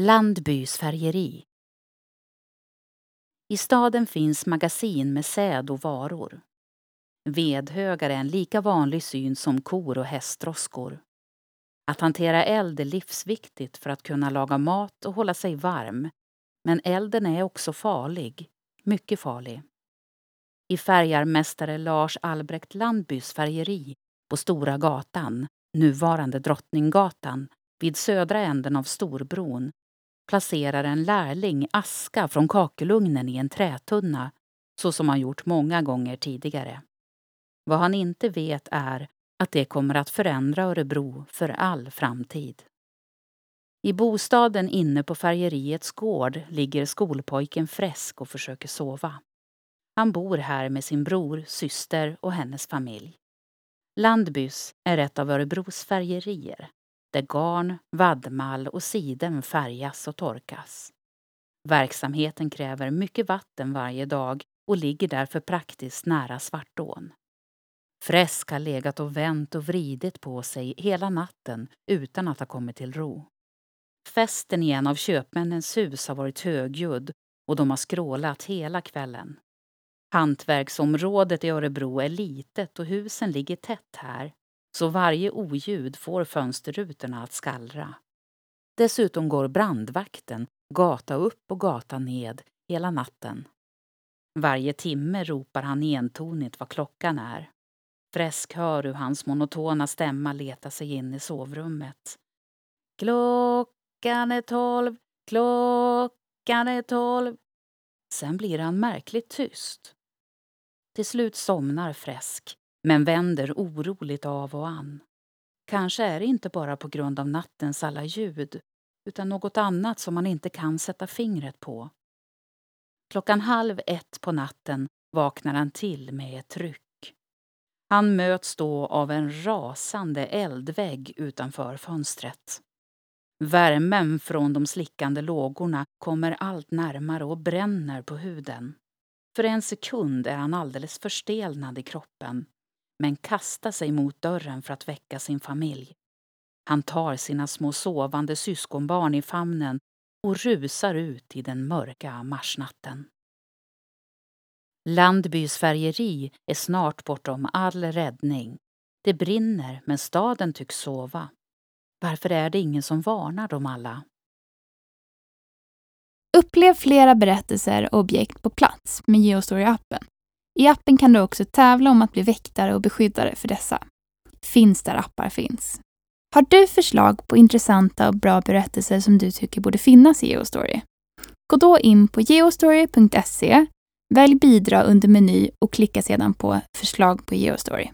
Landbys färgeri. I staden finns magasin med säd och varor. Vedhögar är en lika vanlig syn som kor och hästdroskor. Att hantera eld är livsviktigt för att kunna laga mat och hålla sig varm. Men elden är också farlig. Mycket farlig. I färgarmästare Lars Albrecht Landbys färgeri på Stora gatan, nuvarande Drottninggatan, vid södra änden av Storbron placerar en lärling aska från kakelugnen i en trätunna så som han gjort många gånger tidigare. Vad han inte vet är att det kommer att förändra Örebro för all framtid. I bostaden inne på färgeriets gård ligger skolpojken Fresk och försöker sova. Han bor här med sin bror, syster och hennes familj. Landbys är ett av Örebros färgerier där garn, vaddmall och siden färgas och torkas. Verksamheten kräver mycket vatten varje dag och ligger därför praktiskt nära Svartån. Fresk har legat och vänt och vridit på sig hela natten utan att ha kommit till ro. Festen i en av köpmännens hus har varit högljudd och de har skrålat hela kvällen. Hantverksområdet i Örebro är litet och husen ligger tätt här så varje oljud får fönsterrutorna att skallra. Dessutom går brandvakten gata upp och gata ned hela natten. Varje timme ropar han entonigt vad klockan är. Fräsk hör hur hans monotona stämma letar sig in i sovrummet. Klockan är tolv, klockan är tolv. Sen blir han märkligt tyst. Till slut somnar Fräsk men vänder oroligt av och an. Kanske är det inte bara på grund av nattens alla ljud utan något annat som man inte kan sätta fingret på. Klockan halv ett på natten vaknar han till med ett ryck. Han möts då av en rasande eldvägg utanför fönstret. Värmen från de slickande lågorna kommer allt närmare och bränner på huden. För en sekund är han alldeles förstelnad i kroppen men kastar sig mot dörren för att väcka sin familj. Han tar sina små sovande syskonbarn i famnen och rusar ut i den mörka marsnatten. Landbys färgeri är snart bortom all räddning. Det brinner, men staden tycks sova. Varför är det ingen som varnar dem alla? Upplev flera berättelser och objekt på plats med Geostory-appen. I appen kan du också tävla om att bli väktare och beskyddare för dessa. Finns där appar finns. Har du förslag på intressanta och bra berättelser som du tycker borde finnas i Geostory? Gå då in på geostory.se, välj bidra under meny och klicka sedan på förslag på Geostory.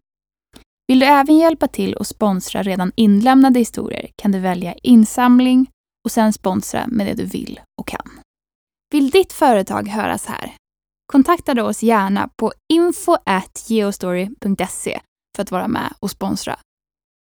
Vill du även hjälpa till och sponsra redan inlämnade historier kan du välja insamling och sen sponsra med det du vill och kan. Vill ditt företag höras här? Kontakta då oss gärna på info.geostory.se för att vara med och sponsra